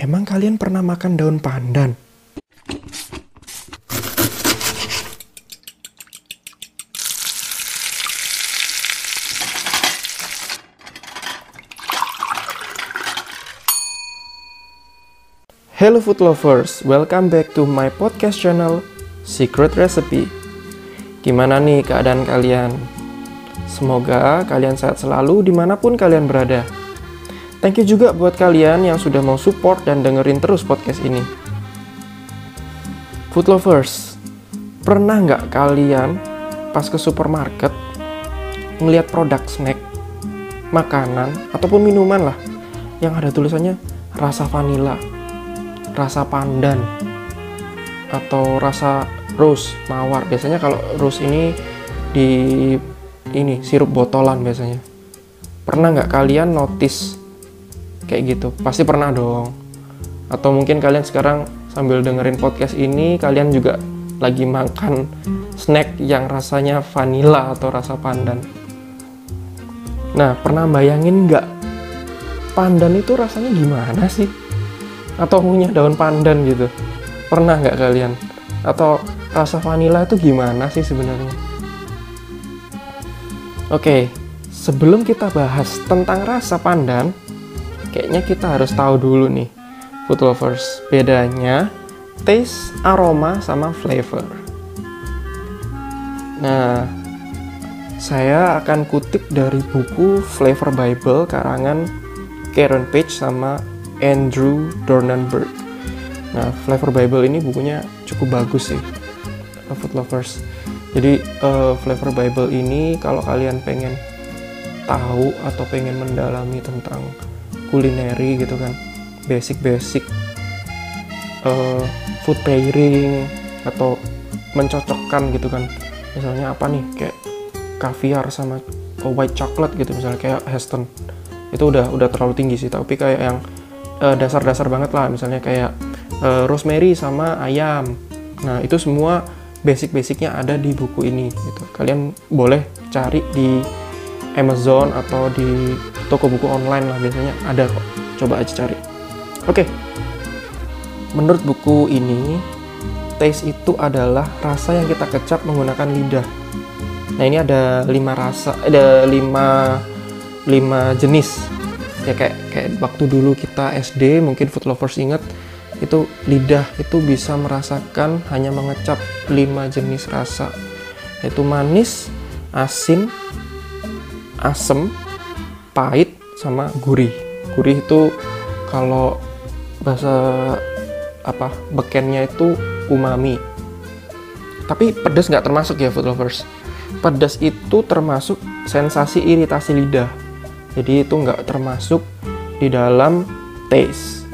Emang kalian pernah makan daun pandan? Hello food lovers, welcome back to my podcast channel Secret Recipe. Gimana nih keadaan kalian? Semoga kalian sehat selalu di mana pun kalian berada. Thank you juga buat kalian yang sudah mau support dan dengerin terus podcast ini. Food lovers, pernah nggak kalian pas ke supermarket ngelihat produk snack, makanan, ataupun minuman lah yang ada tulisannya rasa vanilla, rasa pandan, atau rasa rose mawar. Biasanya kalau rose ini di ini sirup botolan biasanya. Pernah nggak kalian notice kayak gitu? Pasti pernah dong. Atau mungkin kalian sekarang sambil dengerin podcast ini, kalian juga lagi makan snack yang rasanya vanilla atau rasa pandan. Nah, pernah bayangin nggak pandan itu rasanya gimana sih? Atau punya daun pandan gitu? Pernah nggak kalian? Atau rasa vanilla itu gimana sih sebenarnya? Oke, sebelum kita bahas tentang rasa pandan, kayaknya kita harus tahu dulu nih, food lovers, bedanya taste, aroma, sama flavor. Nah, saya akan kutip dari buku Flavor Bible karangan Karen Page sama Andrew Dornenberg. Nah, Flavor Bible ini bukunya cukup bagus sih, food lovers. Jadi uh, Flavor Bible ini kalau kalian pengen tahu atau pengen mendalami tentang kulineri gitu kan, basic-basic uh, food pairing atau mencocokkan gitu kan, misalnya apa nih kayak kaviar sama white chocolate gitu misalnya kayak Heston. Itu udah udah terlalu tinggi sih tapi kayak yang dasar-dasar uh, banget lah. Misalnya kayak uh, rosemary sama ayam. Nah itu semua basic-basicnya ada di buku ini gitu. Kalian boleh cari di Amazon atau di toko buku online lah biasanya. Ada kok. Coba aja cari. Oke. Menurut buku ini taste itu adalah rasa yang kita kecap menggunakan lidah. Nah ini ada lima rasa, ada lima lima jenis. Ya kayak kayak waktu dulu kita SD mungkin food lovers inget itu lidah itu bisa merasakan hanya mengecap lima jenis rasa. Yaitu manis, asin, asem, pahit, sama gurih. Gurih itu kalau bahasa apa bekennya itu umami. Tapi pedas nggak termasuk ya food lovers pedas itu termasuk sensasi iritasi lidah. Jadi itu nggak termasuk di dalam taste.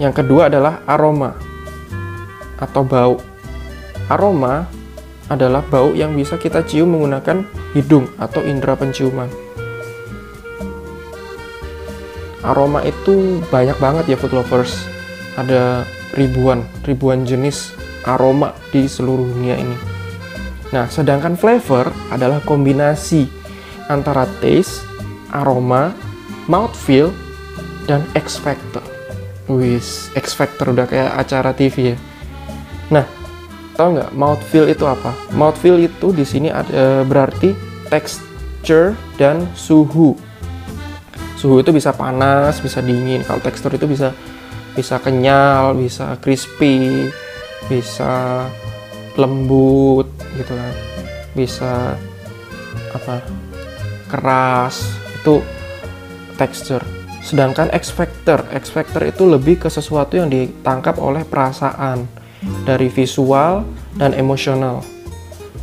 Yang kedua adalah aroma atau bau. Aroma adalah bau yang bisa kita cium menggunakan hidung atau indera penciuman. Aroma itu banyak banget ya food lovers. Ada ribuan, ribuan jenis aroma di seluruh dunia ini. Nah, sedangkan flavor adalah kombinasi antara taste, aroma, mouthfeel, dan X factor. Wis, X factor udah kayak acara TV ya. Nah, tau nggak mouthfeel itu apa? Mouthfeel itu di sini ada berarti texture dan suhu. Suhu itu bisa panas, bisa dingin. Kalau tekstur itu bisa bisa kenyal, bisa crispy, bisa lembut gitu kan. Bisa apa keras. Itu tekstur. Sedangkan X factor X factor itu lebih ke sesuatu yang ditangkap oleh perasaan. Dari visual dan emosional.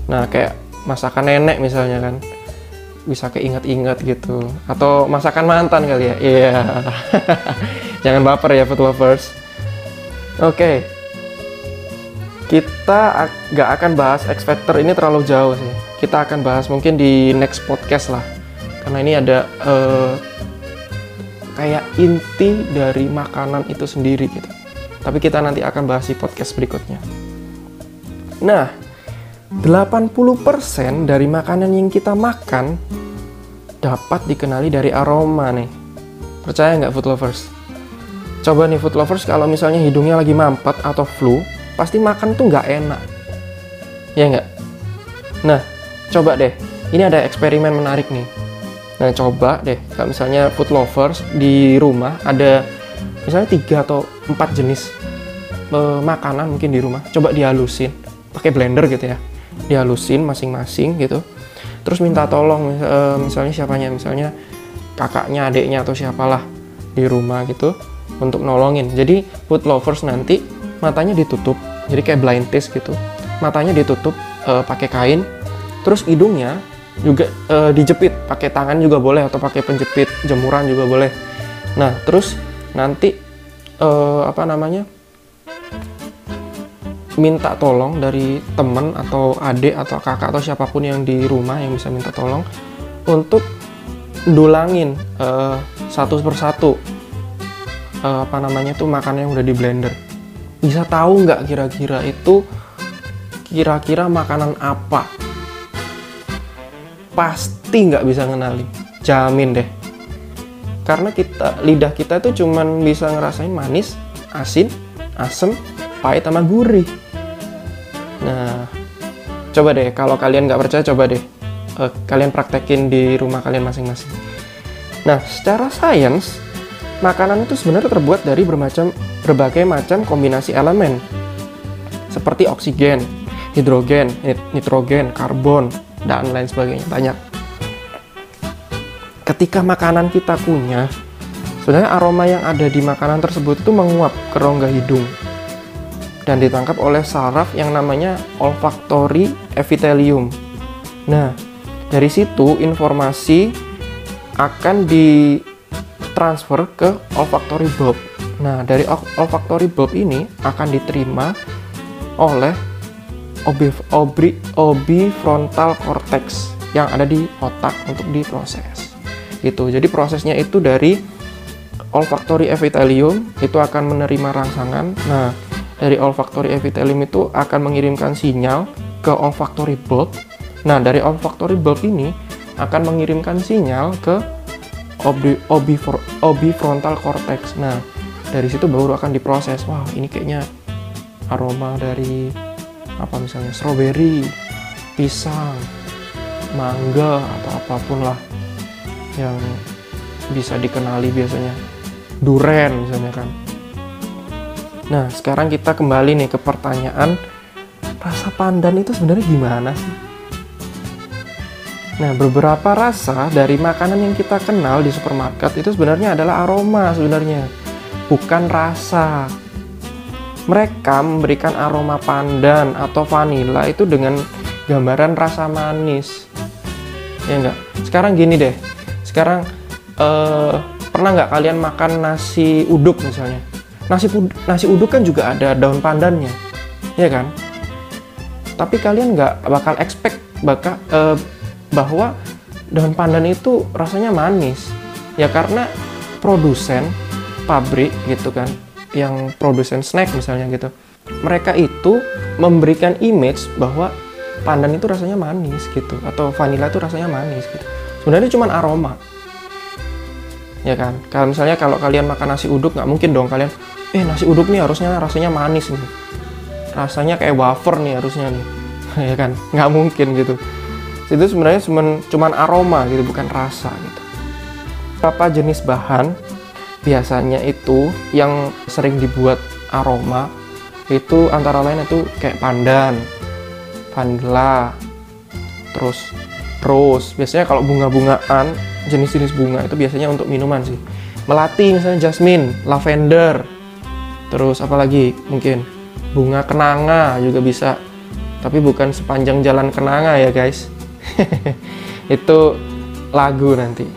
Nah kayak masakan nenek misalnya kan bisa keinget-inget gitu atau masakan mantan kali ya iya yeah. jangan baper ya food lovers oke okay kita nggak akan bahas X Factor ini terlalu jauh sih. Kita akan bahas mungkin di next podcast lah. Karena ini ada uh, kayak inti dari makanan itu sendiri gitu. Tapi kita nanti akan bahas di podcast berikutnya. Nah, 80% dari makanan yang kita makan dapat dikenali dari aroma nih. Percaya nggak food lovers? Coba nih food lovers kalau misalnya hidungnya lagi mampet atau flu, pasti makan tuh nggak enak. Ya nggak? Nah, coba deh. Ini ada eksperimen menarik nih. Nah, coba deh kalau misalnya food lovers di rumah ada misalnya tiga atau empat jenis uh, makanan mungkin di rumah. Coba dihalusin pakai blender gitu ya. Dihalusin masing-masing gitu. Terus minta tolong uh, misalnya siapanya misalnya kakaknya, adiknya atau siapalah di rumah gitu untuk nolongin. Jadi food lovers nanti matanya ditutup, jadi kayak blind test gitu. Matanya ditutup uh, pakai kain, terus hidungnya juga uh, dijepit pakai tangan juga boleh atau pakai penjepit jemuran juga boleh. Nah terus nanti uh, apa namanya minta tolong dari temen atau adik atau kakak atau siapa pun yang di rumah yang bisa minta tolong untuk dulangin uh, satu persatu uh, apa namanya tuh makanan yang udah di blender. Bisa tahu nggak kira-kira itu kira-kira makanan apa? Pasti nggak bisa ngenali. Jamin deh. Karena kita lidah kita tuh cuman bisa ngerasain manis asin asem pahit sama gurih coba deh kalau kalian nggak percaya coba deh uh, kalian praktekin di rumah kalian masing-masing. Nah, secara sains, makanan itu sebenarnya terbuat dari bermacam berbagai macam kombinasi elemen seperti oksigen, hidrogen, nitrogen, karbon, dan lain sebagainya. Banyak. Ketika makanan kita punya, sebenarnya aroma yang ada di makanan tersebut itu menguap ke rongga hidung dan ditangkap oleh saraf yang namanya olfactory epithelium. Nah, dari situ informasi akan ditransfer ke olfactory bulb. Nah, dari olfactory bulb ini akan diterima oleh obi, obi, obi frontal cortex yang ada di otak untuk diproses. Gitu. Jadi prosesnya itu dari olfactory epithelium itu akan menerima rangsangan. Nah, dari olfactory epithelium itu akan mengirimkan sinyal ke olfactory bulb Nah, dari olfactory bulb ini akan mengirimkan sinyal ke obi, obi, frontal cortex. Nah, dari situ baru akan diproses. Wah, ini kayaknya aroma dari apa misalnya strawberry, pisang, mangga atau apa pun lah yang bisa dikenali biasanya. Duren misalnya kan. Nah, sekarang kita kembali nih ke pertanyaan rasa pandan itu sebenarnya gimana sih? Nah, beberapa rasa dari makanan yang kita kenal di supermarket itu sebenarnya adalah aroma sebenarnya, bukan rasa. Mereka memberikan aroma pandan atau vanila itu dengan gambaran rasa manis. Ya enggak? Sekarang gini deh. Sekarang eh, pernah nggak kalian makan nasi uduk misalnya? Nasi nasi uduk kan juga ada daun pandannya, ya kan? Tapi kalian nggak bakal expect bakal eh, bahwa daun pandan itu rasanya manis. Ya karena produsen pabrik gitu kan yang produsen snack misalnya gitu mereka itu memberikan image bahwa pandan itu rasanya manis gitu atau vanilla itu rasanya manis gitu. Sebenarnya cuma aroma. Ya kan? Kalau misalnya kalau kalian makan nasi uduk nggak mungkin dong kalian eh nasi uduk nih harusnya rasanya manis nih. Rasanya kayak wafer nih harusnya nih. Ya kan? Nggak mungkin gitu. Itu sebenarnya cuma cuman aroma gitu bukan rasa gitu. Beberapa jenis bahan biasanya itu yang sering dibuat aroma itu antara lain itu kayak pandan vanilla terus rose biasanya kalau bunga-bungaan jenis-jenis bunga itu biasanya untuk minuman sih. Melati misalnya jasmine lavender terus apalagi mungkin bunga kenanga juga bisa tapi bukan sepanjang jalan kenanga ya guys itu lagu nanti.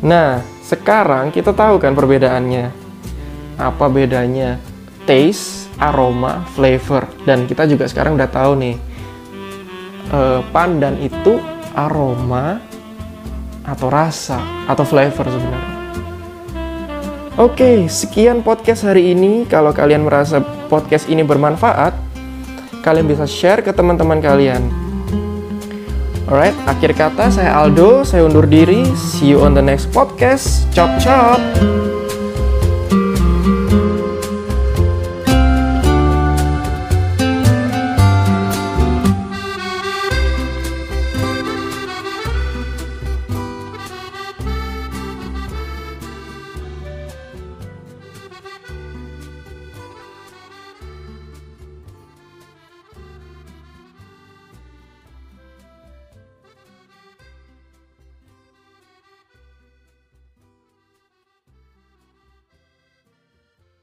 Nah, sekarang kita tahu kan perbedaannya. Apa bedanya taste, aroma, flavor. Dan kita juga sekarang udah tahu nih, uh, pandan itu aroma atau rasa atau flavor sebenarnya. Oke, sekian podcast hari ini. Kalau kalian merasa podcast ini bermanfaat, kalian bisa share ke teman-teman kalian. Alright, akhir kata saya Aldo, saya undur diri. See you on the next podcast. Chop chop.